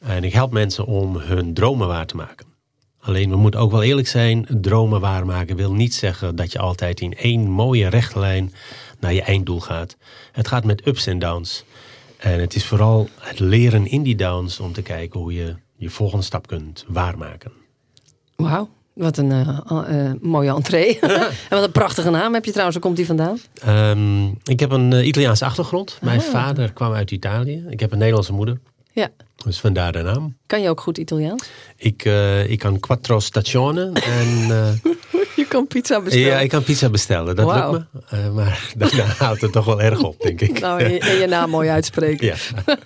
en ik help mensen om hun dromen waar te maken. Alleen we moeten ook wel eerlijk zijn, dromen waarmaken wil niet zeggen dat je altijd in één mooie rechte lijn naar je einddoel gaat. Het gaat met ups en downs. En het is vooral het leren in die downs om te kijken hoe je je volgende stap kunt waarmaken. Wauw, wat een uh, uh, mooie entree. en wat een prachtige naam heb je trouwens. Waar komt die vandaan? Um, ik heb een uh, Italiaanse achtergrond. Mijn oh. vader kwam uit Italië. Ik heb een Nederlandse moeder. Ja. Dus vandaar de naam. Kan je ook goed Italiaans? Ik, ik kan quattro stagione en... je kan pizza bestellen? Ja, ik kan pizza bestellen. Dat wow. lukt me. maar daarna houdt het toch wel erg op, denk ik. Nou, en je, en je naam mooi uitspreken. ja.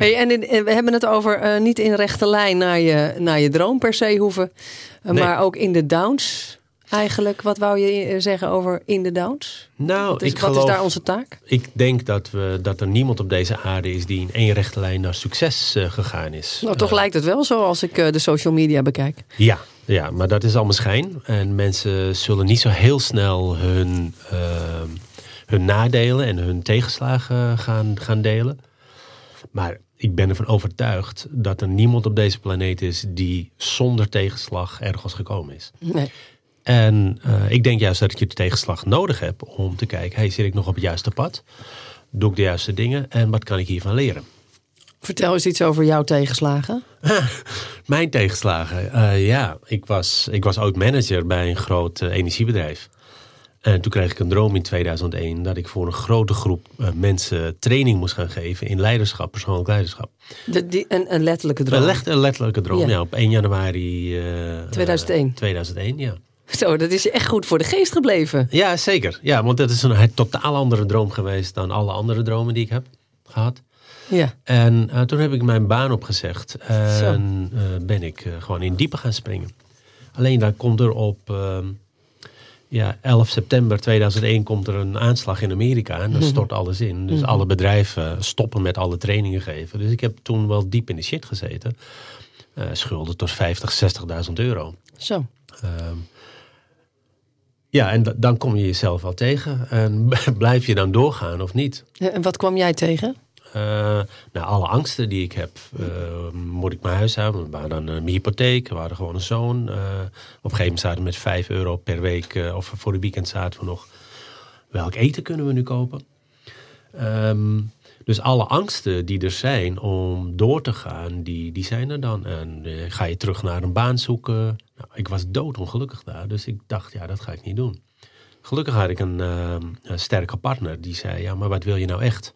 hey, en in, we hebben het over niet in rechte lijn naar je, naar je droom per se hoeven. Nee. Maar ook in de downs eigenlijk. Wat wou je zeggen over in de downs? Nou, wat is, ik wat geloof, is daar onze taak? Ik denk dat, we, dat er niemand op deze aarde is die in één rechte lijn naar succes uh, gegaan is. Nou, toch uh, lijkt het wel zo als ik uh, de social media bekijk. Ja, ja, maar dat is allemaal schijn. En mensen zullen niet zo heel snel hun, hun nadelen en hun tegenslagen gaan, gaan delen. Maar ik ben ervan overtuigd dat er niemand op deze planeet is die zonder tegenslag ergens gekomen is. Nee. En uh, ik denk juist dat je de tegenslag nodig hebt om te kijken, hey, zit ik nog op het juiste pad? Doe ik de juiste dingen en wat kan ik hiervan leren? Vertel eens iets over jouw tegenslagen. Mijn tegenslagen? Uh, ja, ik was, ik was oud manager bij een groot uh, energiebedrijf. En toen kreeg ik een droom in 2001 dat ik voor een grote groep mensen training moest gaan geven in leiderschap, persoonlijk leiderschap. De, die, een, een letterlijke droom? Een, een letterlijke droom, ja. ja. Op 1 januari uh, 2001. 2001, ja. Zo, dat is je echt goed voor de geest gebleven. Ja, zeker. Ja, want dat is een, totaal andere droom geweest dan alle andere dromen die ik heb gehad. Ja. En uh, toen heb ik mijn baan opgezegd en uh, ben ik uh, gewoon in diepe gaan springen. Alleen daar komt er op ja, 11 september 2001 komt er een aanslag in Amerika en dan stort alles in. Dus alle bedrijven stoppen met alle trainingen geven. Dus ik heb toen wel diep in de shit gezeten. Schulden tot 50, 60.000 euro. Zo. Uh, ja, en dan kom je jezelf wel tegen. En blijf je dan doorgaan of niet? En wat kwam jij tegen? Uh, nou, alle angsten die ik heb. Uh, moet ik mijn huis houden? We waren dan mijn hypotheek. We hadden gewoon een zoon. Uh, op een gegeven moment zaten we met 5 euro per week. of voor de weekend zaten we nog. Welk eten kunnen we nu kopen? Um, dus alle angsten die er zijn om door te gaan, die, die zijn er dan. En ga je terug naar een baan zoeken. Nou, ik was doodongelukkig daar. Dus ik dacht, ja, dat ga ik niet doen. Gelukkig had ik een, een sterke partner. Die zei, ja, maar wat wil je nou echt?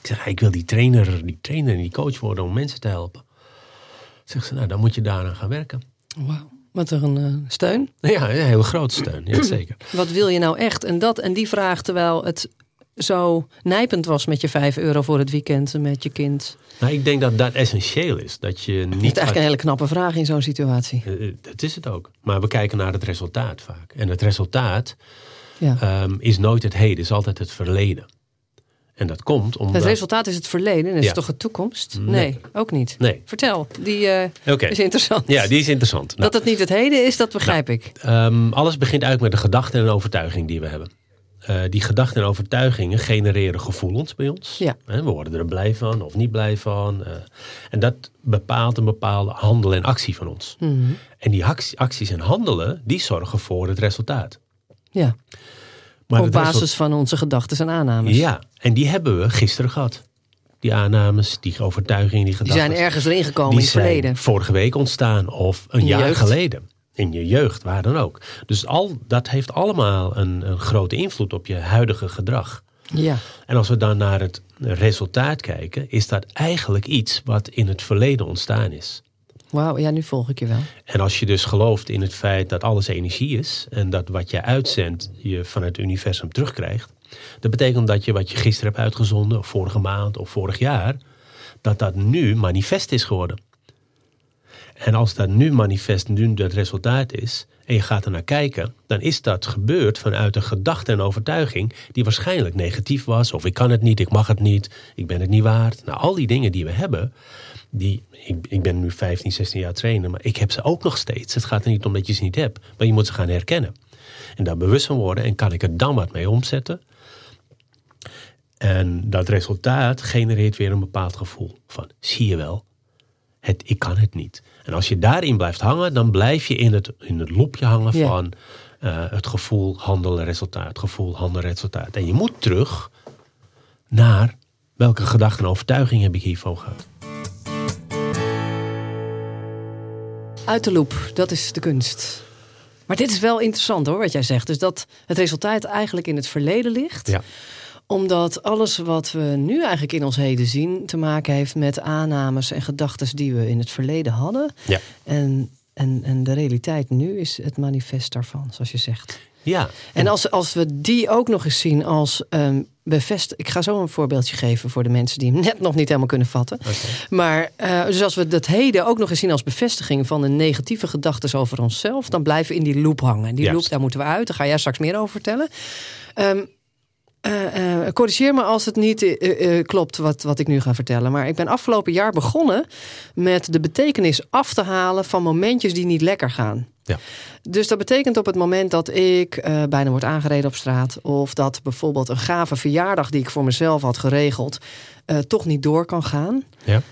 Ik zeg, ik wil die trainer, die trainer en die coach worden om mensen te helpen. Zegt ze, nou, dan moet je daaraan gaan werken. Wauw, wat een uh, steun. Ja, een hele grote steun, ja, zeker. Wat wil je nou echt? En, dat, en die vraag, terwijl het zo nijpend was met je 5 euro voor het weekend met je kind. Nou, ik denk dat dat essentieel is. Dat je niet dat is eigenlijk een hele knappe vraag in zo'n situatie. Uh, dat is het ook. Maar we kijken naar het resultaat vaak. En het resultaat ja. um, is nooit het heden, is altijd het verleden. En dat komt omdat... Het resultaat is het verleden. En is ja. toch de toekomst? Nee, nee, ook niet. Nee. Vertel, die uh, okay. is interessant. Ja, die is interessant. Nou, dat het niet het heden is, dat begrijp nou, ik. Um, alles begint eigenlijk met de gedachte en de overtuiging die we hebben. Uh, die gedachten en overtuigingen genereren gevoelens bij ons. Ja. We worden er blij van of niet blij van. Uh, en dat bepaalt een bepaalde handel en actie van ons. Mm -hmm. En die acties en handelen, die zorgen voor het resultaat. Ja. Maar Op basis result... van onze gedachten en aannames. Ja, en die hebben we gisteren gehad. Die aannames, die overtuigingen, die gedachten. Die zijn ergens erin gekomen in het verleden. vorige week ontstaan of een jaar jeugd. geleden. In je jeugd, waar dan ook. Dus al, dat heeft allemaal een, een grote invloed op je huidige gedrag. Ja. En als we dan naar het resultaat kijken, is dat eigenlijk iets wat in het verleden ontstaan is. Wauw, ja, nu volg ik je wel. En als je dus gelooft in het feit dat alles energie is en dat wat je uitzendt je van het universum terugkrijgt, dat betekent dat je wat je gisteren hebt uitgezonden, of vorige maand of vorig jaar, dat dat nu manifest is geworden. En als dat nu manifest, nu het resultaat is, en je gaat er naar kijken, dan is dat gebeurd vanuit een gedachte en overtuiging die waarschijnlijk negatief was. Of ik kan het niet, ik mag het niet, ik ben het niet waard. Nou, al die dingen die we hebben, die, ik, ik ben nu 15, 16 jaar trainer, maar ik heb ze ook nog steeds. Het gaat er niet om dat je ze niet hebt, maar je moet ze gaan herkennen. En daar bewust van worden en kan ik er dan wat mee omzetten. En dat resultaat genereert weer een bepaald gevoel van, zie je wel, het, ik kan het niet. En als je daarin blijft hangen, dan blijf je in het, in het loopje hangen van uh, het gevoel handelen resultaat, gevoel handelen resultaat. En je moet terug naar welke gedachten en overtuiging heb ik hiervoor gehad. Uit de loop, dat is de kunst. Maar dit is wel interessant hoor, wat jij zegt. Dus dat het resultaat eigenlijk in het verleden ligt. Ja omdat alles wat we nu eigenlijk in ons heden zien te maken heeft met aannames en gedachten die we in het verleden hadden. Ja. En, en, en de realiteit nu is het manifest daarvan, zoals je zegt. Ja. En als, als we die ook nog eens zien als um, bevest. Ik ga zo een voorbeeldje geven voor de mensen die hem net nog niet helemaal kunnen vatten. Okay. Maar uh, dus als we dat heden ook nog eens zien als bevestiging van een negatieve gedachten over onszelf, dan blijven we in die loop hangen. En die Juist. loop, daar moeten we uit. Daar ga jij straks meer over vertellen. Um, uh, uh, corrigeer me als het niet uh, klopt wat, wat ik nu ga vertellen. Maar ik ben afgelopen jaar begonnen met de betekenis af te halen van momentjes die niet lekker gaan. Ja. Dus dat betekent op het moment dat ik bijna word aangereden op straat. Of dat bijvoorbeeld een gave verjaardag die ik voor mezelf had geregeld. toch niet door kan gaan. Ja.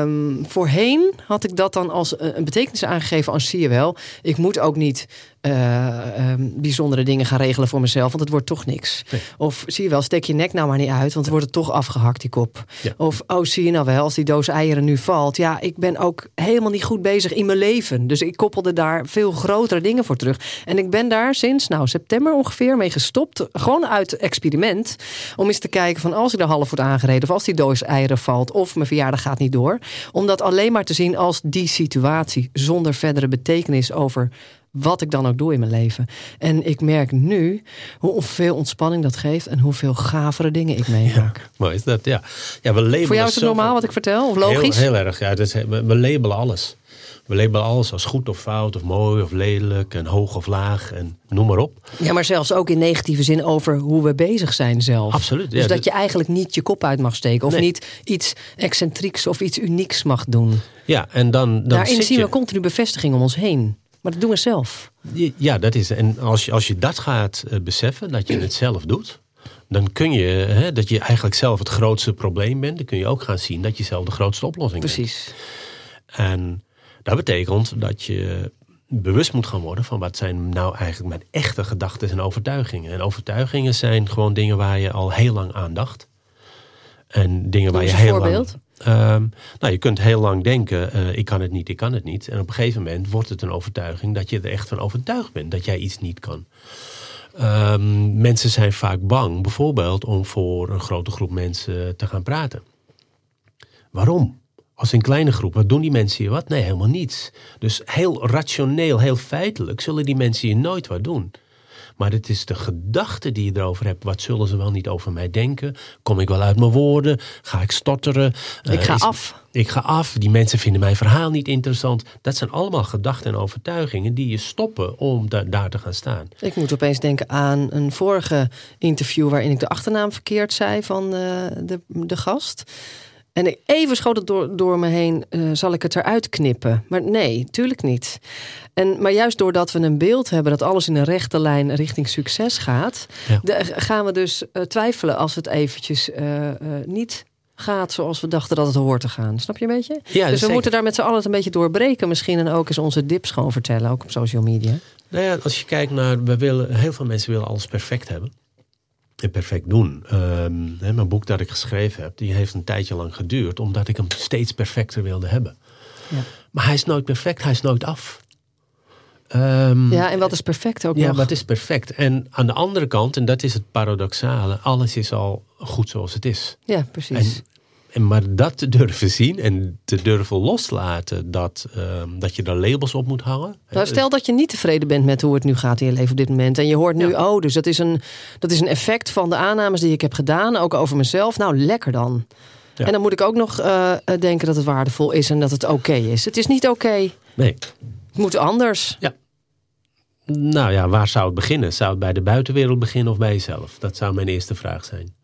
Um, voorheen had ik dat dan als een betekenis aangegeven als zie je wel. Ik moet ook niet uh, um, bijzondere dingen gaan regelen voor mezelf, want het wordt toch niks. Nee. Of zie je wel, steek je nek nou maar niet uit, want dan wordt het toch afgehakt, die kop. Ja. Of oh, zie je nou wel, als die doos eieren nu valt. Ja, ik ben ook helemaal niet goed bezig in mijn leven. Dus ik koppelde daar veel grotere dingen voor terug. En ik ben daar sinds nou, september ongeveer mee gestopt. Gewoon uit experiment. Om eens te kijken van als ik er half wordt aangereden, of als die doos eieren valt, of mijn verjaardag gaat niet door. Om dat alleen maar te zien als die situatie, zonder verdere betekenis over wat ik dan ook doe in mijn leven. En ik merk nu hoeveel ontspanning dat geeft en hoeveel gavere dingen ik meemaak. Ja, mooi is dat, ja. ja we labelen Voor jou is het normaal wat ik vertel? Of logisch? Heel, heel erg, ja. Is, we, we labelen alles. We labelen alles als goed of fout, of mooi of lelijk, en hoog of laag, en noem maar op. Ja, maar zelfs ook in negatieve zin over hoe we bezig zijn zelf. Absoluut, ja, Dus dat dit- je eigenlijk niet je kop uit mag steken. Of Nee. niet iets excentrieks of iets unieks mag doen. Ja, en dan, dan Daarin zien je... we continu bevestiging om ons heen. Maar dat doen we zelf. Ja, dat is. En als je, als je dat gaat eh, beseffen, dat je het zelf doet, dan kun je, hè, dat je eigenlijk zelf het grootste probleem bent, dan kun je ook gaan zien dat je zelf de grootste oplossing bent. Precies. En dat betekent dat je bewust moet gaan worden van wat zijn nou eigenlijk mijn echte gedachten en overtuigingen. En overtuigingen zijn gewoon dingen waar je al heel lang aan dacht. En dingen waar je heel voorbeeld. lang. Ehm, nou, je kunt heel lang denken: eh, ik kan het niet, ik kan het niet. En op een gegeven moment wordt het een overtuiging dat je er echt van overtuigd bent dat jij iets niet kan. Ehm, mensen zijn vaak bang, bijvoorbeeld, om voor een grote groep mensen te gaan praten. Waarom? Als een kleine groep, wat doen die mensen hier wat? Nee, helemaal niets. Dus heel rationeel, heel feitelijk zullen die mensen hier nooit wat doen. Maar het is de gedachte die je erover hebt. Wat zullen ze wel niet over mij denken? Kom ik wel uit mijn woorden? Ga ik stotteren? Ik Eh, ga is- af. Ik ga af. Die mensen vinden mijn verhaal niet interessant. Dat zijn allemaal gedachten en overtuigingen die je stoppen om da- daar te gaan staan. Ik moet opeens denken aan een vorige interview waarin ik de achternaam verkeerd zei van eh, de, de gast. En even schoot het door, door me heen, eh, zal ik het eruit knippen? Maar nee, tuurlijk niet. En, maar juist doordat we een beeld hebben dat alles in een rechte lijn richting succes gaat, Ja. de- gaan we dus eh, twijfelen als het eventjes eh, niet gaat zoals we dachten dat het hoort te gaan. Snap je een beetje? Ja, dus we zeker. moeten daar met z'n allen het een beetje doorbreken misschien en ook eens onze dips gewoon vertellen, ook op social media. Nou ja, als je kijkt naar, we willen, heel veel mensen willen alles perfect hebben. Perfect doen. Ehm, hè, mijn boek dat ik geschreven heb, die heeft een tijdje lang geduurd, omdat ik hem steeds perfecter wilde hebben. Ja. Maar hij is nooit perfect, hij is nooit af. Ehm, Ja, en wat is perfect ook ja, nog? het is perfect. En aan de andere kant, en dat is het paradoxale, alles is al goed zoals het is. Ja, precies. En, en maar dat te durven zien en te durven loslaten dat, ehm, dat je daar labels op moet hangen. Nou, stel dat je niet tevreden bent met hoe het nu gaat in je leven op dit moment. En je hoort nu, Ja. oh, dus dat is, een, dat is een effect van de aannames die ik heb gedaan. Ook over mezelf. Nou, lekker dan. Ja. En dan moet ik ook nog eh, denken dat het waardevol is en dat het oké is. Het is niet oké. Nee. Het moet anders. Nou ja, waar zou het beginnen? Zou het bij de buitenwereld beginnen of bij jezelf? Dat zou mijn eerste vraag zijn.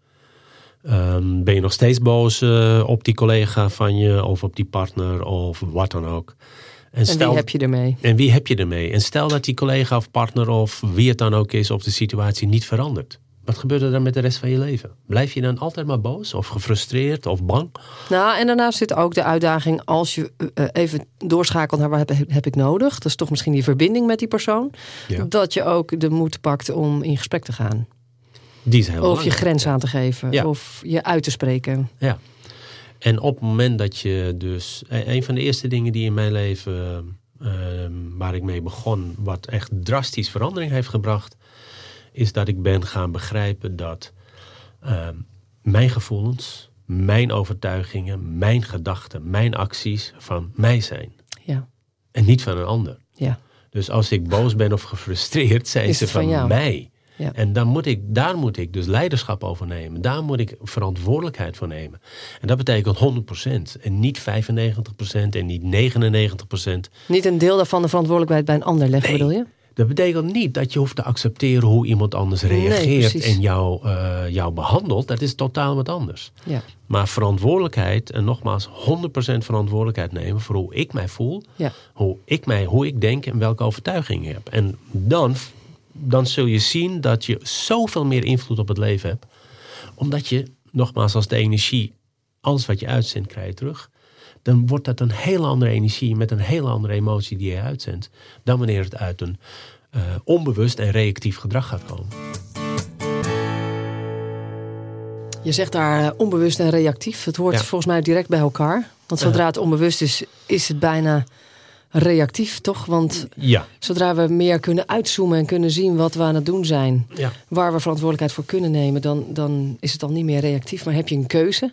Ehm, ben je nog steeds boos eh, op die collega van je of op die partner of wat dan ook? En wie heb je ermee? En wie heb je ermee? En stel dat die collega of partner of wie het dan ook is of de situatie niet verandert. Wat gebeurt er dan met de rest van je leven? Blijf je dan altijd maar boos of gefrustreerd of bang? Nou, en daarnaast zit ook de uitdaging als je eh, even doorschakelt naar waar heb, heb ik nodig. Dat is toch misschien die verbinding met die persoon. Ja. Dat je ook de moed pakt om in gesprek te gaan. Die Of je grens aan te geven. Ja. Of je uit te spreken. Ja. En op het moment dat je dus... e- Een van de eerste dingen die in mijn leven... ehm, waar ik mee begon... wat echt drastisch verandering heeft gebracht... is dat ik ben gaan begrijpen dat... ehm, mijn gevoelens, mijn overtuigingen... mijn gedachten, mijn acties van mij zijn. Ja. En niet van een ander. Ja. Dus als ik boos ben of gefrustreerd... zijn Is ze van mij. Ja. En dan moet ik, daar moet ik dus leiderschap over nemen. Daar moet ik verantwoordelijkheid voor nemen. En dat betekent 100%. En niet 95% en niet 99%. Niet een deel daarvan de verantwoordelijkheid bij een ander leggen, Nee. bedoel je? Dat betekent niet dat je hoeft te accepteren hoe iemand anders reageert en jou, eh, jou behandelt. Dat is totaal wat anders. Ja. Maar verantwoordelijkheid, en nogmaals 100% verantwoordelijkheid nemen voor hoe ik mij voel, Ja. hoe ik, mij, hoe ik denk en welke overtuigingen ik heb. En dan, dan zul je zien dat je zoveel meer invloed op het leven hebt. Omdat je, nogmaals, als de energie, alles wat je uitzendt, krijg je terug. Dan wordt dat een hele andere energie met een hele andere emotie die je uitzendt. Dan wanneer het uit een eh, onbewust en reactief gedrag gaat komen. Je zegt daar eh, onbewust en reactief. Het hoort Ja. volgens mij direct bij elkaar. Want zodra het onbewust is, is het bijna reactief, toch? Want Ja, zodra we meer kunnen uitzoomen en kunnen zien wat we aan het doen zijn, ja. waar we verantwoordelijkheid voor kunnen nemen, dan, dan is het al niet meer reactief, maar heb je een keuze.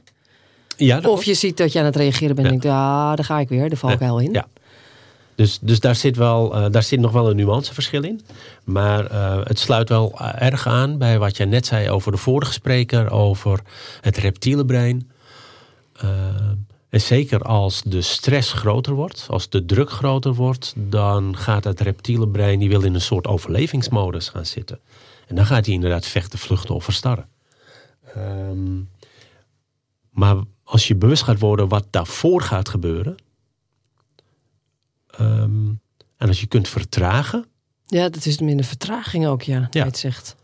ja Of je ziet dat je aan het reageren bent en denkt, ah, daar ga ik weer, de valkuil in. Ja. Dus, dus daar, zit wel, eh, daar zit nog wel een nuanceverschil in. Maar eh, het sluit wel eh, erg aan bij wat jij net zei over de vorige spreker, over het reptiele brein. En zeker als de stress groter wordt, als de druk groter wordt, dan gaat het reptiele brein, die wil in een soort overlevingsmodus gaan zitten. En dan gaat hij inderdaad vechten, vluchten of verstarren. Ehm, maar als je bewust gaat worden wat daarvoor gaat gebeuren, Ehm, en als je kunt vertragen. Ja, dat is minder vertraging ook, ja, ja. het zegt.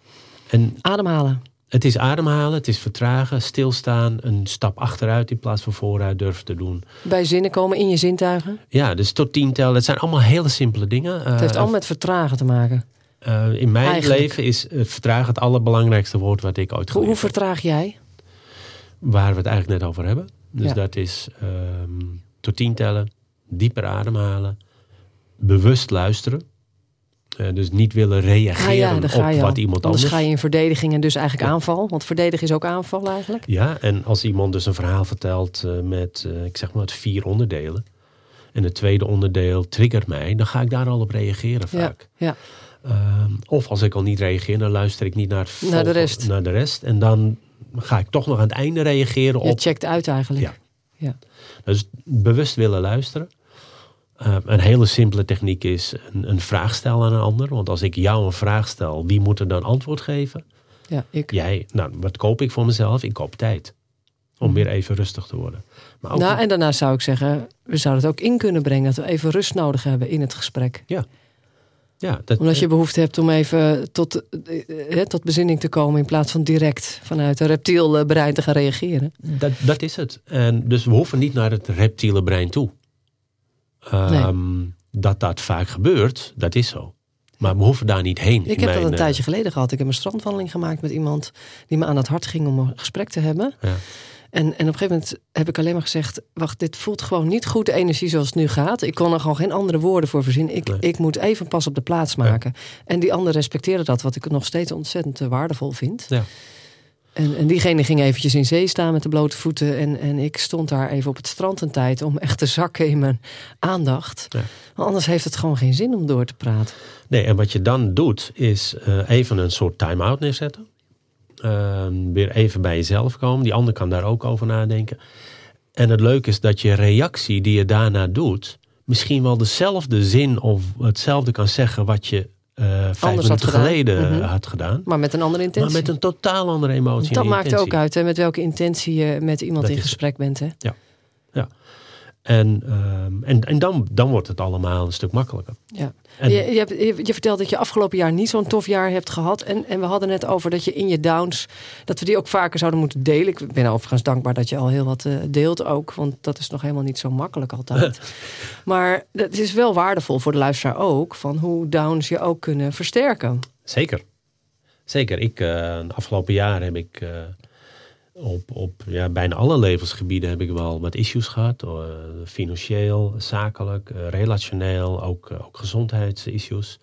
En Ademhalen. Het is ademhalen, het is vertragen, stilstaan, een stap achteruit in plaats van vooruit durven te doen. Bij zinnen komen in je zintuigen. Ja, dus tot tien tellen. Het zijn allemaal hele simpele dingen. Het heeft Eh, allemaal met vertragen te maken. eh, in mijn Eigenlijk. leven is eh, vertragen het allerbelangrijkste woord wat ik ooit geleerd hoe vertraag jij? Waar we het eigenlijk net over hebben. Dus Ja. dat is ehm, tot tien tellen, dieper ademhalen, bewust luisteren. Eh, dus niet willen Ah reageren ja, op je wat iemand Anders anders ga je in verdediging en dus eigenlijk Ja. aanval. Want verdedigen is ook aanval eigenlijk. Ja, en als iemand dus een verhaal vertelt eh, met, eh, ik zeg maar, vier onderdelen. En het tweede onderdeel triggert mij, dan ga ik daar al op reageren vaak. ja. Ehm, of als ik al niet reageer, dan luister ik niet naar, de rest. naar de rest. En dan ga ik toch nog aan het einde reageren Je op. checkt uit eigenlijk. Ja. Ja. Dus bewust willen luisteren. Eh, een hele simpele techniek is een, een vraag stellen aan een ander. Want als ik jou een vraag stel, wie moet er dan antwoord geven? Ja, ik. Jij, nou, wat koop ik voor mezelf? Ik koop tijd. Om weer even rustig te worden. Maar ook Nou, en daarna zou ik zeggen, we zouden het ook in kunnen brengen dat we even rust nodig hebben in het gesprek. ja, dat, Omdat je behoefte hebt om even tot, eh, eh, tot bezinning te komen in plaats van direct vanuit een reptiel eh, brein te gaan reageren. dat, dat is het. En dus we hoeven niet naar het reptiele brein toe. Ehm, Dat dat vaak gebeurt, dat is zo. Maar we hoeven daar niet heen. Ik heb dat een eh, tijdje geleden gehad. Ik heb een strandwandeling gemaakt met iemand die me aan het hart ging om een gesprek te hebben. Ja. En, en op een gegeven moment heb ik alleen maar gezegd: Wacht, dit voelt gewoon niet goed, de energie zoals het nu gaat. Ik kon er gewoon geen andere woorden voor verzinnen. Ik, Nee. ik moet even pas op de plaats maken. En die ander respecteerde dat, wat ik nog steeds ontzettend eh, waardevol vind. Ja. En, en diegene ging eventjes in zee staan met de blote voeten. En, en ik stond daar even op het strand een tijd om echt te zakken in mijn aandacht. Ja. Want anders heeft het gewoon geen zin om door te praten. Nee, en wat je dan doet, is eh, even een soort time-out neerzetten. Ehm, weer even bij jezelf komen. Die ander kan daar ook over nadenken. En het leuke is dat je reactie die je daarna doet, misschien wel dezelfde zin of hetzelfde kan zeggen wat je eh vijf had gedaan. geleden Mhm. had gedaan. Maar met een andere intentie. Maar met een totaal andere emotie. dat maakt intentie. ook uit hè, met welke intentie je met iemand Dat in is- gesprek bent. Hè? En, ehm, en, en dan, dan wordt het allemaal een stuk makkelijker. Ja. En- je, je, hebt, je, je vertelt dat je afgelopen jaar niet zo'n tof jaar hebt gehad. En, en we hadden net over dat je in je downs, dat we die ook vaker zouden moeten delen. Ik ben overigens dankbaar dat je al heel wat eh, deelt ook. Want dat is nog helemaal niet zo makkelijk altijd. maar het is wel waardevol voor de luisteraar ook. Van hoe downs je ook kunnen versterken. Zeker. Zeker. Ik, de afgelopen jaar heb ik eh, op, op ja, bijna alle levensgebieden heb ik wel wat issues gehad. Eh, financieel, zakelijk, eh, relationeel, ook, eh, ook gezondheidsissues.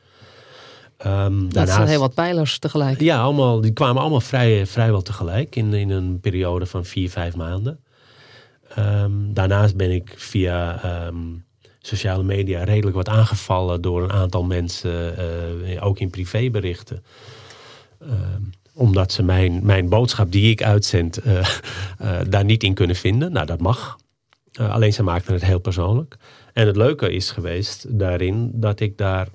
Ehm, Dat zijn heel wat pijlers tegelijk. Ja, allemaal, die kwamen allemaal vrij, vrijwel tegelijk in, in een periode van vier, vijf maanden. Ehm, daarnaast ben ik via ehm, sociale media redelijk wat aangevallen door een aantal mensen, ook in privéberichten. Ehm, omdat ze mijn, mijn boodschap die ik uitzend eh, eh, daar niet in kunnen vinden. Nou, dat mag. Eh, alleen ze maakten het heel persoonlijk. En het leuke is geweest daarin dat ik daar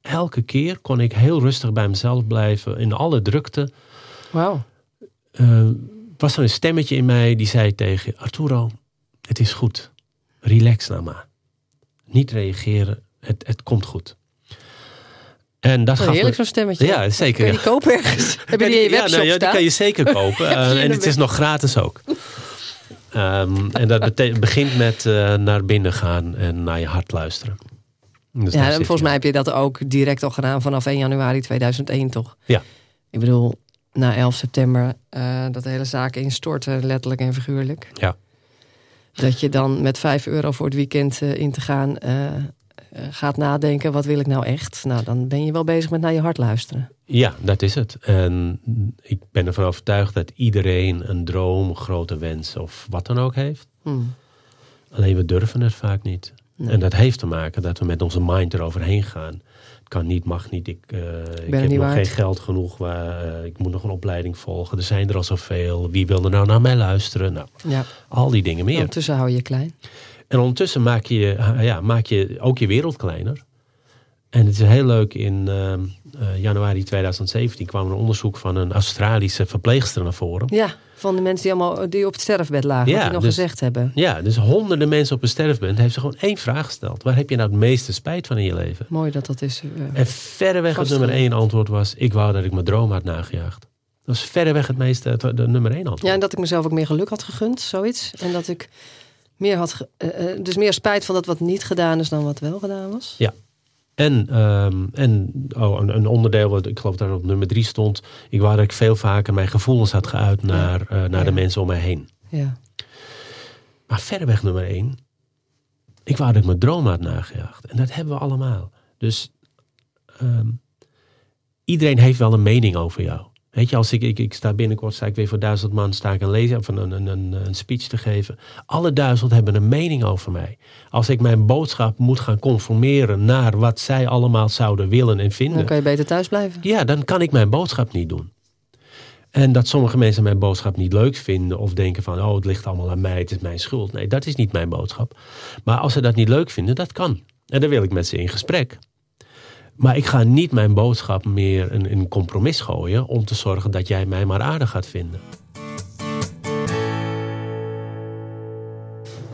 elke keer kon ik heel rustig bij mezelf blijven. In alle drukte Wauw. was er een stemmetje in mij die zei tegen Arturo, het is goed. Relax nou maar. Niet reageren, het, het komt goed. En dat gaf heerlijk zo'n stemmetje. Ja, zeker, Kun je die kopen ergens? Heb je die in je ja, webshop nou ja, die staan? kan je zeker kopen. Eh, en het is nog gratis ook. Ehm, en dat begint met eh, naar binnen gaan en naar je hart luisteren. Dus Ja, en volgens je. mij heb je dat ook direct al gedaan vanaf 1 januari 2001, toch? Ja. Ik bedoel, na 11 september, eh, dat de hele zaak instortte, letterlijk en figuurlijk. Ja. Dat je dan met 5 euro voor het weekend in te gaan gaat nadenken, wat wil ik nou echt? Nou, dan ben je wel bezig met naar je hart luisteren. Ja, dat is het. En ik ben ervan overtuigd dat iedereen een droom, grote wens of wat dan ook heeft. Hm. Alleen we durven het vaak niet. Nee. En dat heeft te maken dat we met onze mind eroverheen gaan. Het kan niet, mag niet. Ik, eh, ik heb nog waard. geen geld genoeg. Waar, eh, ik moet nog een opleiding volgen. Er zijn er al zoveel. Wie wil er nou naar mij luisteren? Nou, Ja, al die dingen meer. ondertussen hou je je klein. En ondertussen maak je, ja, maak je ook je wereld kleiner. En het is heel leuk, in ehm, eh, januari 2017 kwam er een onderzoek van een Australische verpleegster naar voren. Ja, van de mensen die, allemaal, die op het sterfbed lagen, Ja, die nog dus- gezegd hebben. Ja, dus honderden mensen op een sterfbed heeft ze gewoon één vraag gesteld. Waar heb je nou het meeste spijt van in je leven? Mooi dat dat is. eh, En verreweg het nummer één antwoord was, ik wou dat ik mijn droom had nagejaagd. Dat was verreweg het meeste, de nummer één antwoord. Ja, en dat ik mezelf ook meer geluk had gegund, zoiets. En dat ik meer had, eh, eh, dus meer spijt van dat wat niet gedaan is dan wat wel gedaan was. En, ehm, en oh, een, een onderdeel, wat ik geloof dat op nummer drie stond. Ik wou dat ik veel vaker mijn gevoelens had geuit naar, eh, naar Ja. de mensen om mij heen. Ja, Maar verreweg nummer één. Ik wou dat ik mijn droom had nagejaagd. En dat hebben we allemaal. Dus ehm, iedereen heeft wel een mening over jou. Weet je, als ik, ik, ik sta binnenkort, sta ik weer voor duizend man, sta ik een, lezer, of een, een, een, een speech te geven. Alle duizend hebben een mening over mij. Als ik mijn boodschap moet gaan conformeren naar wat zij allemaal zouden willen en vinden. dan kan je beter thuis blijven. Ja, dan kan ik mijn boodschap niet doen. En dat sommige mensen mijn boodschap niet leuk vinden of denken van, oh, het ligt allemaal aan mij, het is mijn schuld. Nee, dat is niet mijn boodschap. Maar als ze dat niet leuk vinden, dat kan. En dan wil ik met ze in gesprek. Maar ik ga niet mijn boodschap meer in een compromis gooien om te zorgen dat jij mij maar aardig gaat vinden.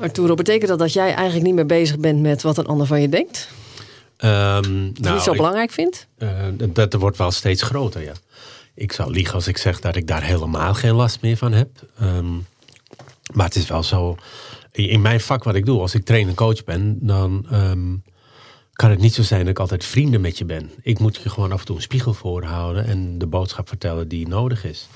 Arturo, betekent dat dat jij eigenlijk niet meer bezig bent met wat een ander van je denkt? Ehm, Of niet zo nou, ik- belangrijk vindt? Eh, dat wordt wel steeds groter, ja. Ik zou liegen als ik zeg dat ik daar helemaal geen last meer van heb. Ehm, maar het is wel zo. In mijn vak wat ik doe, als ik trainer en coach ben, dan ehm, kan het niet zo zijn dat ik altijd vrienden met je ben. Ik moet je gewoon af en toe een spiegel voorhouden en de boodschap vertellen die nodig is.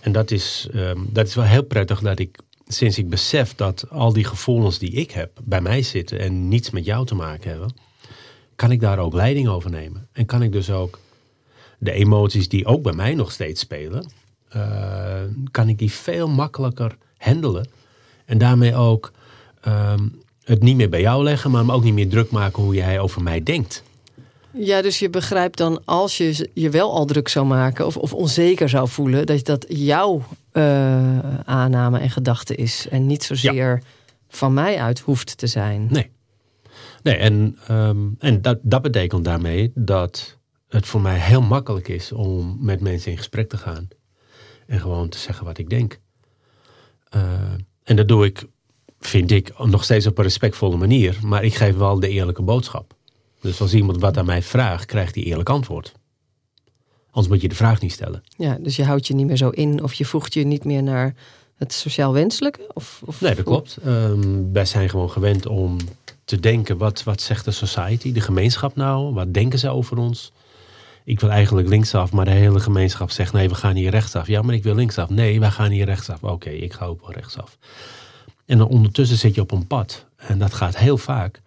En dat is, ehm, dat is wel heel prettig dat ik, sinds ik besef dat al die gevoelens die ik heb bij mij zitten en niets met jou te maken hebben, kan ik daar ook leiding over nemen. En kan ik dus ook de emoties die ook bij mij nog steeds spelen, eh, kan ik die veel makkelijker handelen. En daarmee ook ehm, het niet meer bij jou leggen, maar me ook niet meer druk maken hoe jij over mij denkt. Ja, dus je begrijpt dan als je je wel al druk zou maken of, of onzeker zou voelen, dat dat jouw eh, aanname en gedachte is en niet zozeer van mij uit hoeft te zijn. Nee. Nee, en, ehm, en dat, dat betekent daarmee dat het voor mij heel makkelijk is om met mensen in gesprek te gaan. En gewoon te zeggen wat ik denk. Uh, en dat doe ik, vind ik, nog steeds op een respectvolle manier. Maar ik geef wel de eerlijke boodschap. Dus als iemand wat aan mij vraagt, krijgt hij eerlijk antwoord. Anders moet je de vraag niet stellen. Ja, dus je houdt je niet meer zo in of je voegt je niet meer naar het sociaal wenselijke? Of, of nee, dat klopt. Um, wij zijn gewoon gewend om te denken, wat, wat zegt de society, de gemeenschap nou? Wat denken ze over ons? Ik wil eigenlijk linksaf, maar de hele gemeenschap zegt, nee, we gaan hier rechtsaf. Ja, maar ik wil linksaf. Nee, wij gaan hier rechtsaf. Oké, ik ga ook wel rechtsaf. En dan ondertussen zit je op een pad. En dat gaat heel vaak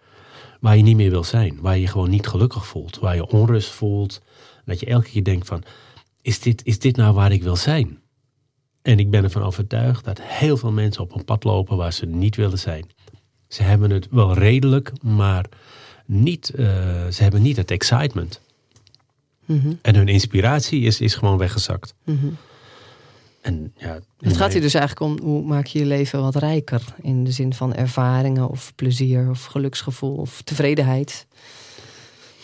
waar je niet meer wil zijn. Waar je je gewoon niet gelukkig voelt. Waar je onrust voelt. Dat je elke keer denkt van, is dit, is dit nou waar ik wil zijn? En ik ben ervan overtuigd dat heel veel mensen op een pad lopen waar ze niet willen zijn. Ze hebben het wel redelijk, maar niet, uh, ze hebben niet het excitement. Mhm. En hun inspiratie is, is gewoon weggezakt. Mhm. En ja, Het gaat hier dus eigenlijk om hoe maak je je leven wat rijker in de zin van ervaringen of plezier of geluksgevoel of tevredenheid.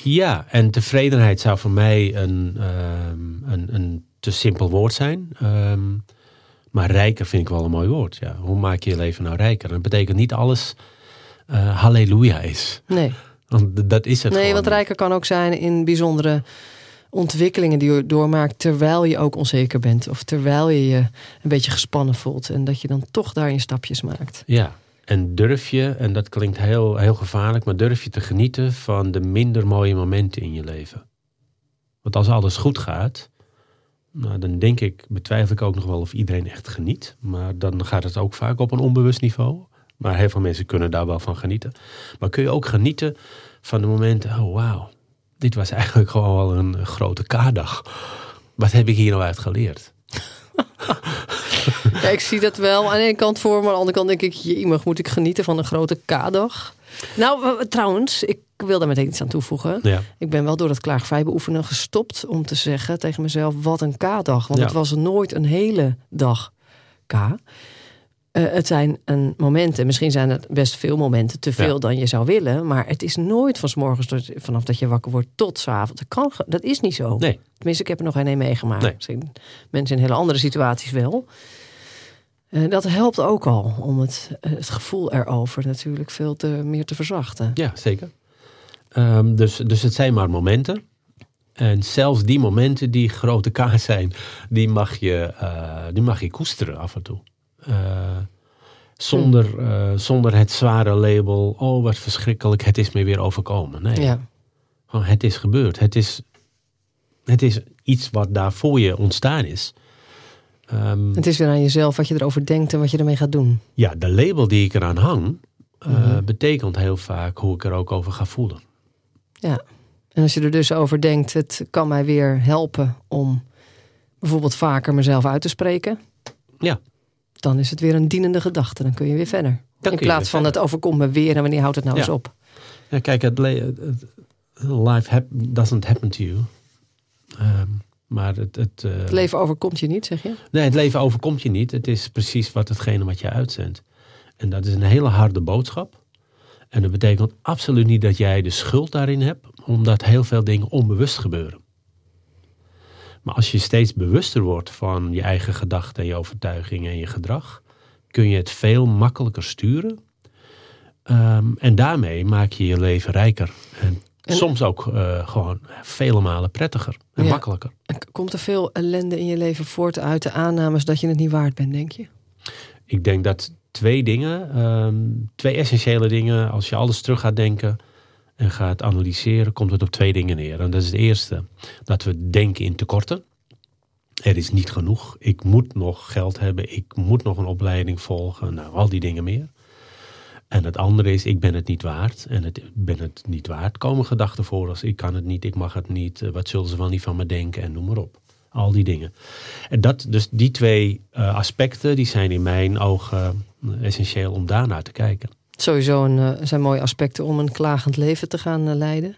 Ja, en tevredenheid zou voor mij een, um, een, een te simpel woord zijn. Um, maar rijker vind ik wel een mooi woord. Ja. Hoe maak je je leven nou rijker? Dat betekent niet alles uh, halleluja is. Nee. Want dat is het Nee, gewoon want niet. rijker kan ook zijn in bijzondere ontwikkelingen die je doormaakt terwijl je ook onzeker bent. Of terwijl je je een beetje gespannen voelt. En dat je dan toch daarin stapjes maakt. Ja, en durf je, en dat klinkt heel, heel gevaarlijk, maar durf je te genieten van de minder mooie momenten in je leven. Want als alles goed gaat, nou, dan denk ik, betwijfel ik ook nog wel of iedereen echt geniet. Maar dan gaat het ook vaak op een onbewust niveau. Maar heel veel mensen kunnen daar wel van genieten. Maar kun je ook genieten van de momenten, oh wauw, dit was eigenlijk gewoon wel een grote K-dag. Wat heb ik hier nou uit geleerd? Ja, ik zie dat wel aan de ene kant voor, maar aan de andere kant denk ik, jemig, moet ik genieten van een grote K-dag? Nou, trouwens, ik wil daar meteen iets aan toevoegen. Ja, Ik ben wel door het klaagvrij beoefenen gestopt om te zeggen tegen mezelf, wat een K-dag. Want Ja. het was nooit een hele dag K. Eh, het zijn een momenten, misschien zijn het best veel momenten, te veel Ja. dan je zou willen. Maar het is nooit van 's morgens tot, vanaf dat je wakker wordt tot 's avonds. Dat, kan, dat is niet zo. nee. Tenminste, ik heb er nog geen een meegemaakt. Nee. Misschien mensen in hele andere situaties wel. Eh, dat helpt ook al om het, eh, het gevoel erover natuurlijk veel te, meer te verzachten. Ja, zeker. Ehm, dus, dus het zijn maar momenten. En zelfs die momenten die grote kaas zijn, die mag je, die mag je koesteren af en toe. Eh, zonder, eh, zonder het zware label, oh wat verschrikkelijk, het is me weer overkomen. Nee, Ja. gewoon, het is gebeurd. Het is, het is iets wat daar voor je ontstaan is. Ehm, Het is weer aan jezelf wat je erover denkt en wat je ermee gaat doen. ja, de label die ik eraan hang, eh, Mhm. betekent heel vaak hoe ik er ook over ga voelen. Ja. En als je er dus over denkt, het kan mij weer helpen om bijvoorbeeld vaker mezelf uit te spreken. Ja. Dan is het weer een dienende gedachte. Dan kun je weer verder. Dan In plaats van verder. het overkomt me weer en wanneer houdt het nou Ja. eens op. Ja, kijk, het, life hap- doesn't happen to you. Ehm, maar het, het, eh, Het leven overkomt je niet, zeg je? nee, het leven overkomt je niet. Het is precies wat hetgene wat je uitzendt. En dat is een hele harde boodschap. En dat betekent absoluut niet dat jij de schuld daarin hebt, omdat heel veel dingen onbewust gebeuren. Maar als je steeds bewuster wordt van je eigen gedachten en je overtuigingen en je gedrag, kun je het veel makkelijker sturen. Ehm, en daarmee maak je je leven rijker. En, En- soms ook eh, gewoon vele malen prettiger en Ja. makkelijker. Komt er veel ellende in je leven voort uit de aannames dat je het niet waard bent, denk je? Ik denk dat twee dingen, ehm, twee essentiële dingen, als je alles terug gaat denken en gaat analyseren, komt het op twee dingen neer. En dat is het eerste, dat we denken in tekorten. Er is niet genoeg. Ik moet nog geld hebben. Ik moet nog een opleiding volgen. Nou, al die dingen meer. En het andere is, ik ben het niet waard. En het ben het niet waard. Komen gedachten voor als ik kan het niet, ik mag het niet. eh, Wat zullen ze wel niet van me denken en noem maar op. Al die dingen. En dat, dus die twee eh, aspecten, die zijn in mijn ogen eh, essentieel om daarnaar te kijken. Sowieso een, eh, zijn mooie aspecten om een klagend leven te gaan eh, leiden.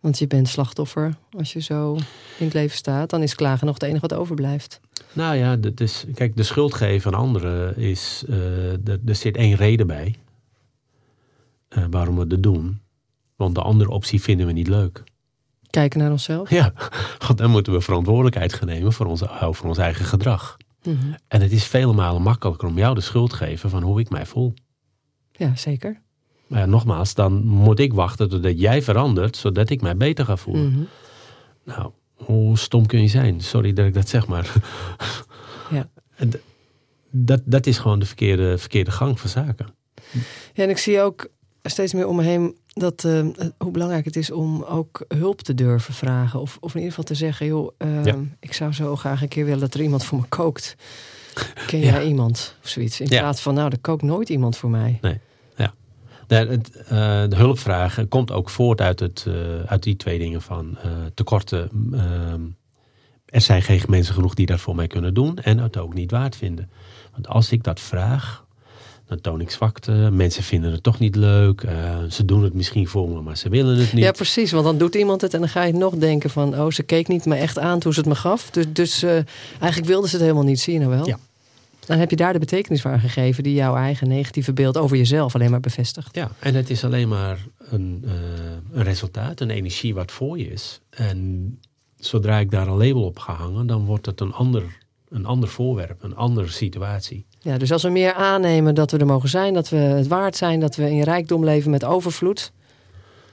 Want je bent slachtoffer als je zo in het leven staat. Dan is klagen nog het enige wat overblijft. Nou ja, dat is, kijk, de schuld geven aan anderen is, eh, er, er zit één reden bij. waarom we dat doen. Want de andere optie vinden we niet leuk. Kijken naar onszelf. Ja, want dan moeten we verantwoordelijkheid gaan nemen voor, onze, voor ons eigen gedrag. Mhm. En het is vele malen makkelijker om jou de schuld te geven van hoe ik mij voel. Ja, zeker. Maar ja, nogmaals, dan moet ik wachten totdat jij verandert, zodat ik mij beter ga voelen. Mhm. Nou, hoe stom kun je zijn? Sorry dat ik dat zeg, maar. Ja. Dat, dat is gewoon de verkeerde, verkeerde gang van zaken. Ja, en ik zie ook steeds meer om me heen dat, eh, hoe belangrijk het is om ook hulp te durven vragen. Of, of in ieder geval te zeggen, joh, eh, Ja. ik zou zo graag een keer willen dat er iemand voor me kookt. Ken Ja. jij iemand? Of zoiets. In plaats van, nou, er kookt nooit iemand voor mij. Eh, de hulpvraag komt ook voort uit, het, eh, uit die twee dingen van eh, tekorten. ehm, er zijn geen mensen genoeg die dat voor mij kunnen doen en het ook niet waard vinden. Want als ik dat vraag, dan toon ik zwakte. Mensen vinden het toch niet leuk. eh, ze doen het misschien voor me, maar ze willen het niet. Ja, precies. Want dan doet iemand het en dan ga je nog denken van... oh, ze keek niet me echt aan toen ze het me gaf. Dus, dus eh, eigenlijk wilde ze het helemaal niet. Zie je nou wel? Ja. Dan heb je daar de betekenis voor gegeven... die jouw eigen negatieve beeld over jezelf alleen maar bevestigt. Ja, en het is alleen maar een, eh, een resultaat, een energie wat voor je is. En zodra ik daar een label op ga hangen, dan wordt het een ander, een ander voorwerp, een andere situatie. Ja, dus als we meer aannemen dat we er mogen zijn... dat we het waard zijn, dat we in rijkdom leven met overvloed...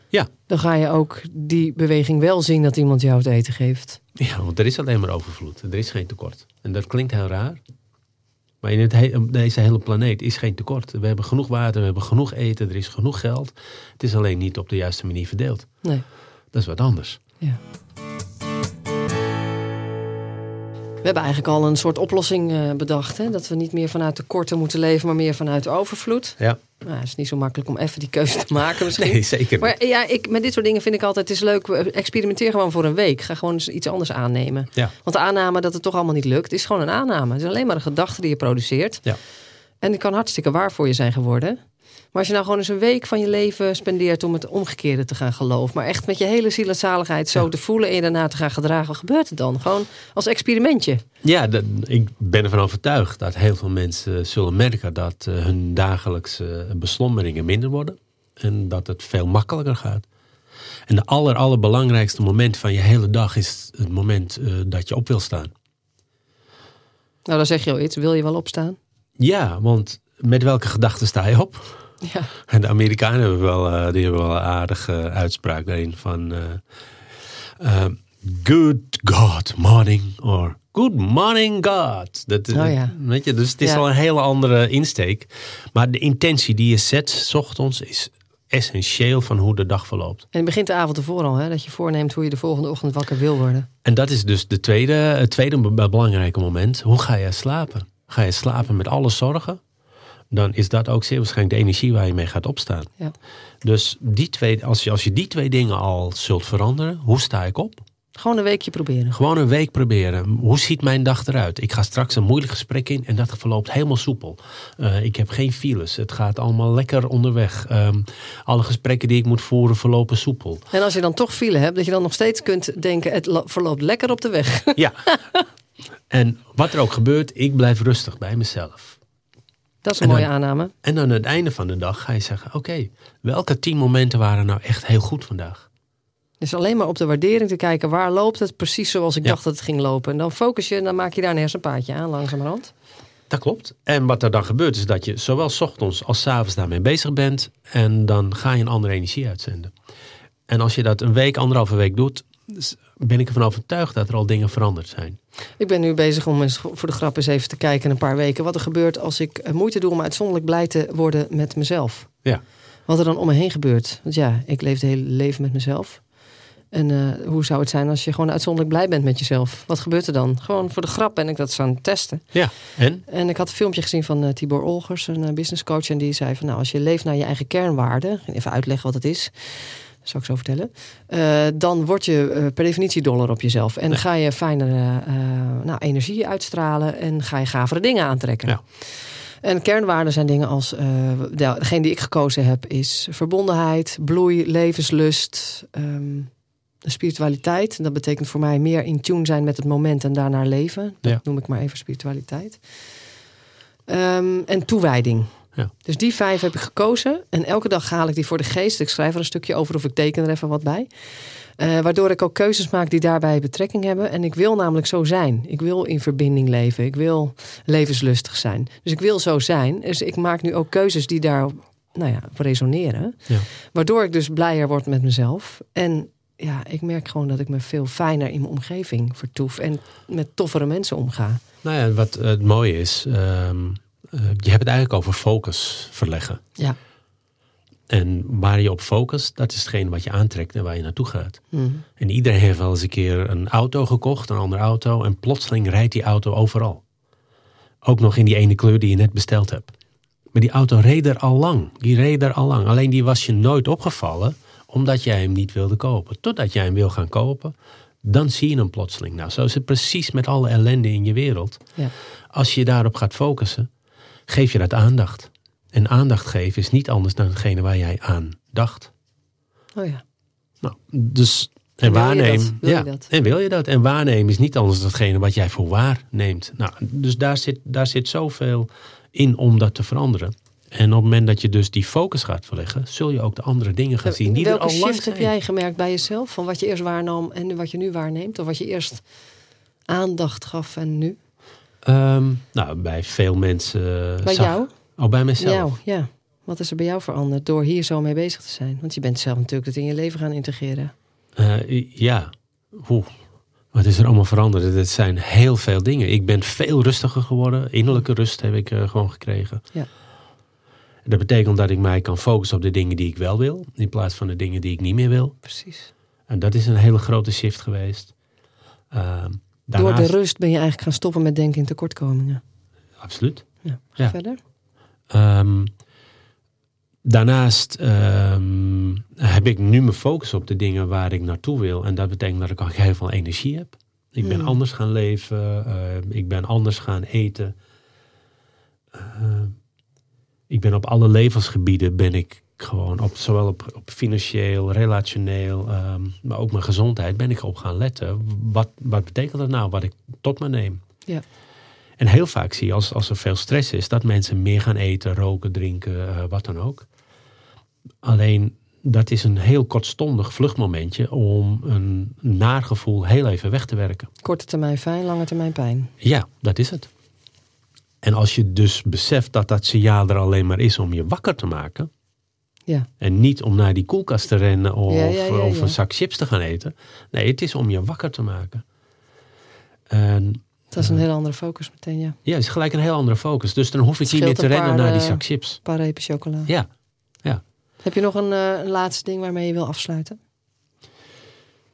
Ja. dan ga je ook die beweging wel zien dat iemand jou het eten geeft. Ja, want er is alleen maar overvloed. Er is geen tekort. En dat klinkt heel raar. Maar in het he- deze hele planeet is geen tekort. We hebben genoeg water, we hebben genoeg eten, er is genoeg geld. Het is alleen niet op de juiste manier verdeeld. Nee. Dat is wat anders. Ja. We hebben eigenlijk al een soort oplossing eh, bedacht. Hè? Dat we niet meer vanuit tekorten moeten leven, maar meer vanuit overvloed. Ja. Nou, het is niet zo makkelijk om even die keuze te maken misschien. Nee, zeker. Maar ja, ik, met dit soort dingen vind ik altijd, het is leuk, experimenteer gewoon voor een week. Ga gewoon eens iets anders aannemen. Ja. Want de aanname dat het toch allemaal niet lukt, is gewoon een aanname. Het is alleen maar een gedachte die je produceert. Ja. En die kan hartstikke waar voor je zijn geworden. Maar als je nou gewoon eens een week van je leven spendeert om het omgekeerde te gaan geloven. Maar echt met je hele ziel en zaligheid zo Ja. te voelen en je daarna te gaan gedragen. Wat gebeurt er dan? Gewoon als experimentje. Ja, dat, ik ben ervan overtuigd dat heel veel mensen zullen merken dat eh, hun dagelijkse beslommeringen minder worden. En dat het veel makkelijker gaat. En de aller, allerbelangrijkste moment van je hele dag is het moment eh, dat je op wil staan. Nou, dan zeg je al iets. Wil je wel opstaan? Ja, want met welke gedachten sta je op? Ja. En de Amerikanen hebben wel, eh, die hebben wel een aardige uitspraak daarin van... eh, eh, good God morning or good morning God. Dat, Oh ja. weet je, dus het is Ja. al een hele andere insteek. Maar de intentie die je zet, ochtends, is essentieel van hoe de dag verloopt. En het begint de avond ervoor al, hè? dat je voorneemt hoe je de volgende ochtend wakker wil worden. En dat is dus de tweede, het tweede be- belangrijke moment. Hoe ga je slapen? Ga je slapen met alle zorgen? Dan is dat ook zeer waarschijnlijk de energie waar je mee gaat opstaan. Ja. Dus die twee, als, je, als je die twee dingen al zult veranderen, hoe sta ik op? Gewoon een weekje proberen. Gewoon een week proberen. Hoe ziet mijn dag eruit? Ik ga straks een moeilijk gesprek in en dat verloopt helemaal soepel. Eh, ik heb geen files. Het gaat allemaal lekker onderweg. Ehm, alle gesprekken die ik moet voeren verlopen soepel. En als je dan toch file hebt, dat je dan nog steeds kunt denken: het lo- verloopt lekker op de weg. Ja. en wat er ook gebeurt, ik blijf rustig bij mezelf. Dat is een En mooie dan- aanname. En dan aan het einde van de dag ga je zeggen: Oké, welke tien momenten waren nou echt heel goed vandaag? Dus alleen maar op de waardering te kijken, waar loopt het precies zoals ik Ja. dacht dat het ging lopen. En dan focus je en dan maak je daar een hersenpaadje aan, langzamerhand. Dat klopt. En wat er dan gebeurt is dat je zowel 's ochtends als 's avonds daarmee bezig bent. En dan ga je een andere energie uitzenden. En als je dat een week, anderhalve week doet, ben ik ervan overtuigd dat er al dingen veranderd zijn. Ik ben nu bezig om eens voor de grap eens even te kijken in een paar weken wat er gebeurt als ik eh, moeite doe om uitzonderlijk blij te worden met mezelf. Ja. Wat er dan om me heen gebeurt. Want ja, ik leef het hele leven met mezelf. En eh, hoe zou het zijn als je gewoon uitzonderlijk blij bent met jezelf? Wat gebeurt er dan? Gewoon voor de grap ben ik dat eens aan het testen. Ja, en? En ik had een filmpje gezien van eh, Tibor Olgers, een eh, businesscoach. En die zei van nou, als je leeft naar je eigen kernwaarden. Even uitleggen wat het is. Zal ik zo vertellen. eh, dan word je eh, per definitie doller op jezelf. En ga je fijnere eh, nou, energie uitstralen. En ga je gavere dingen aantrekken. Ja. En kernwaarden zijn dingen als... de- degene die ik gekozen heb is verbondenheid, bloei, levenslust... ehm, spiritualiteit. Dat betekent voor mij meer in tune zijn met het moment en daarnaar leven. Dat Ja. noem ik maar even spiritualiteit. Ehm, en toewijding. Ja. Dus die vijf heb ik gekozen. En elke dag haal ik die voor de geest. Ik schrijf er een stukje over of ik teken er even wat bij. Uh, waardoor ik ook keuzes maak die daarbij betrekking hebben. En ik wil namelijk zo zijn. Ik wil in verbinding leven. Ik wil levenslustig zijn. Dus ik wil zo zijn. Dus ik maak nu ook keuzes die daar nou ja, resoneren. Ja. Waardoor ik dus blijer word met mezelf. En ja, ik merk gewoon dat ik me veel fijner in mijn omgeving vertoef. En met toffere mensen omga. Nou ja, wat het mooie is. Um, uh, je hebt het eigenlijk over focus verleggen. Ja. En waar je op focust, dat is hetgeen wat je aantrekt en waar je naartoe gaat. Mm. En iedereen heeft wel eens een keer een auto gekocht, een andere auto. En plotseling rijdt die auto overal. Ook nog in die ene kleur die je net besteld hebt. Maar die auto reed er al lang. Die reed er al lang. Alleen die was je nooit opgevallen, omdat jij hem niet wilde kopen. Totdat jij hem wil gaan kopen, dan zie je hem plotseling. Nou, zo is het precies met alle ellende in je wereld. Ja. Als je daarop gaat focussen, geef je dat aandacht. En aandacht geven is niet anders dan hetgene waar jij aan dacht. Oh ja. Nou, dus en, En waarnemen. ja? En wil je dat? En waarnemen is niet anders dan hetgene wat jij voor waar neemt. Nou, dus daar zit, daar zit zoveel in om dat te veranderen. En op het moment dat je dus die focus gaat verleggen, zul je ook de andere dingen gaan zien die Welke er al lang shift heb jij gemerkt bij jezelf? Van wat je eerst waarnam en wat je nu waarneemt? Of wat je eerst aandacht gaf en nu? Ehm, nou, bij veel mensen. eh, Bij zag- jou? Oh, bij mezelf. Jou, ja. Wat is er bij jou veranderd door hier zo mee bezig te zijn? Want je bent zelf natuurlijk het in je leven gaan integreren. Eh, ja. Oeh. Wat is er allemaal veranderd? Het zijn heel veel dingen. Ik ben veel rustiger geworden. Innerlijke rust heb ik eh, gewoon gekregen. Ja. Dat betekent dat ik mij kan focussen op de dingen die ik wel wil. In plaats van de dingen die ik niet meer wil. Precies. En dat is een hele grote shift geweest. Ehm, Door de rust ben je eigenlijk gaan stoppen met denken in tekortkomingen. Absoluut. Ja. Ga Ja. verder. Ehm, daarnaast ehm, heb ik nu mijn focus op de dingen waar ik naartoe wil. En dat betekent dat ik ook heel veel energie heb. Ik ben Hmm. anders gaan leven. eh, ik ben anders gaan eten. Ik ben op alle levensgebieden ben ik gewoon op, zowel op, op financieel, relationeel, ehm, maar ook mijn gezondheid ben ik op gaan letten. Wat, wat betekent dat nou, wat ik tot me neem? Ja. En heel vaak zie je als, als er veel stress is, dat mensen meer gaan eten, roken, drinken, eh, wat dan ook. Alleen dat is een heel kortstondig vluchtmomentje om een naargevoel heel even weg te werken. Korte termijn fijn, lange termijn pijn. Ja, dat is het. En als je dus beseft dat dat signaal er alleen maar is om je wakker te maken. Ja. En niet om naar die koelkast te rennen of, Ja, ja, ja, of ja. een zak chips te gaan eten. Nee, het is om je wakker te maken. En Dat is een hele andere focus meteen, ja. ja, het is gelijk een heel andere focus. Dus dan hoef ik niet meer te rennen paar, naar die eh, zak chips. Een paar repen chocola. Ja, Heb je nog een, eh, een laatste ding waarmee je wil afsluiten?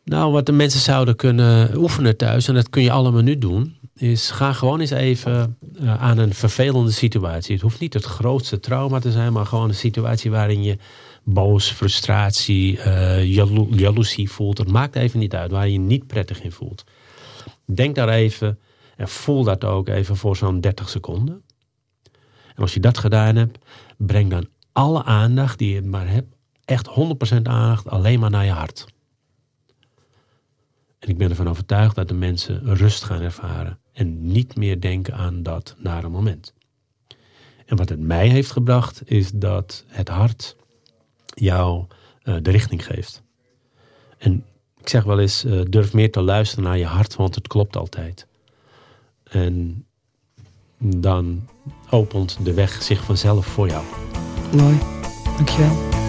Nou, wat de mensen zouden kunnen oefenen thuis, en dat kun je allemaal nu doen, is ga gewoon eens even eh, aan een vervelende situatie. Het hoeft niet het grootste trauma te zijn, maar gewoon een situatie waarin je boos, frustratie, jalo- jaloezie voelt. Het maakt even niet uit, waar je je niet prettig in voelt. Denk daar even en voel dat ook even voor zo'n 30 seconden. En als je dat gedaan hebt, breng dan alle aandacht die je maar hebt, echt 100% aandacht, alleen maar naar je hart. En ik ben ervan overtuigd dat de mensen rust gaan ervaren. En niet meer denken aan dat nare moment. En wat het mij heeft gebracht, is dat het hart jou eh, de richting geeft. En ik zeg wel eens, eh, durf meer te luisteren naar je hart, want het klopt altijd. En dan opent de weg zich vanzelf voor jou. Mooi. Dankjewel.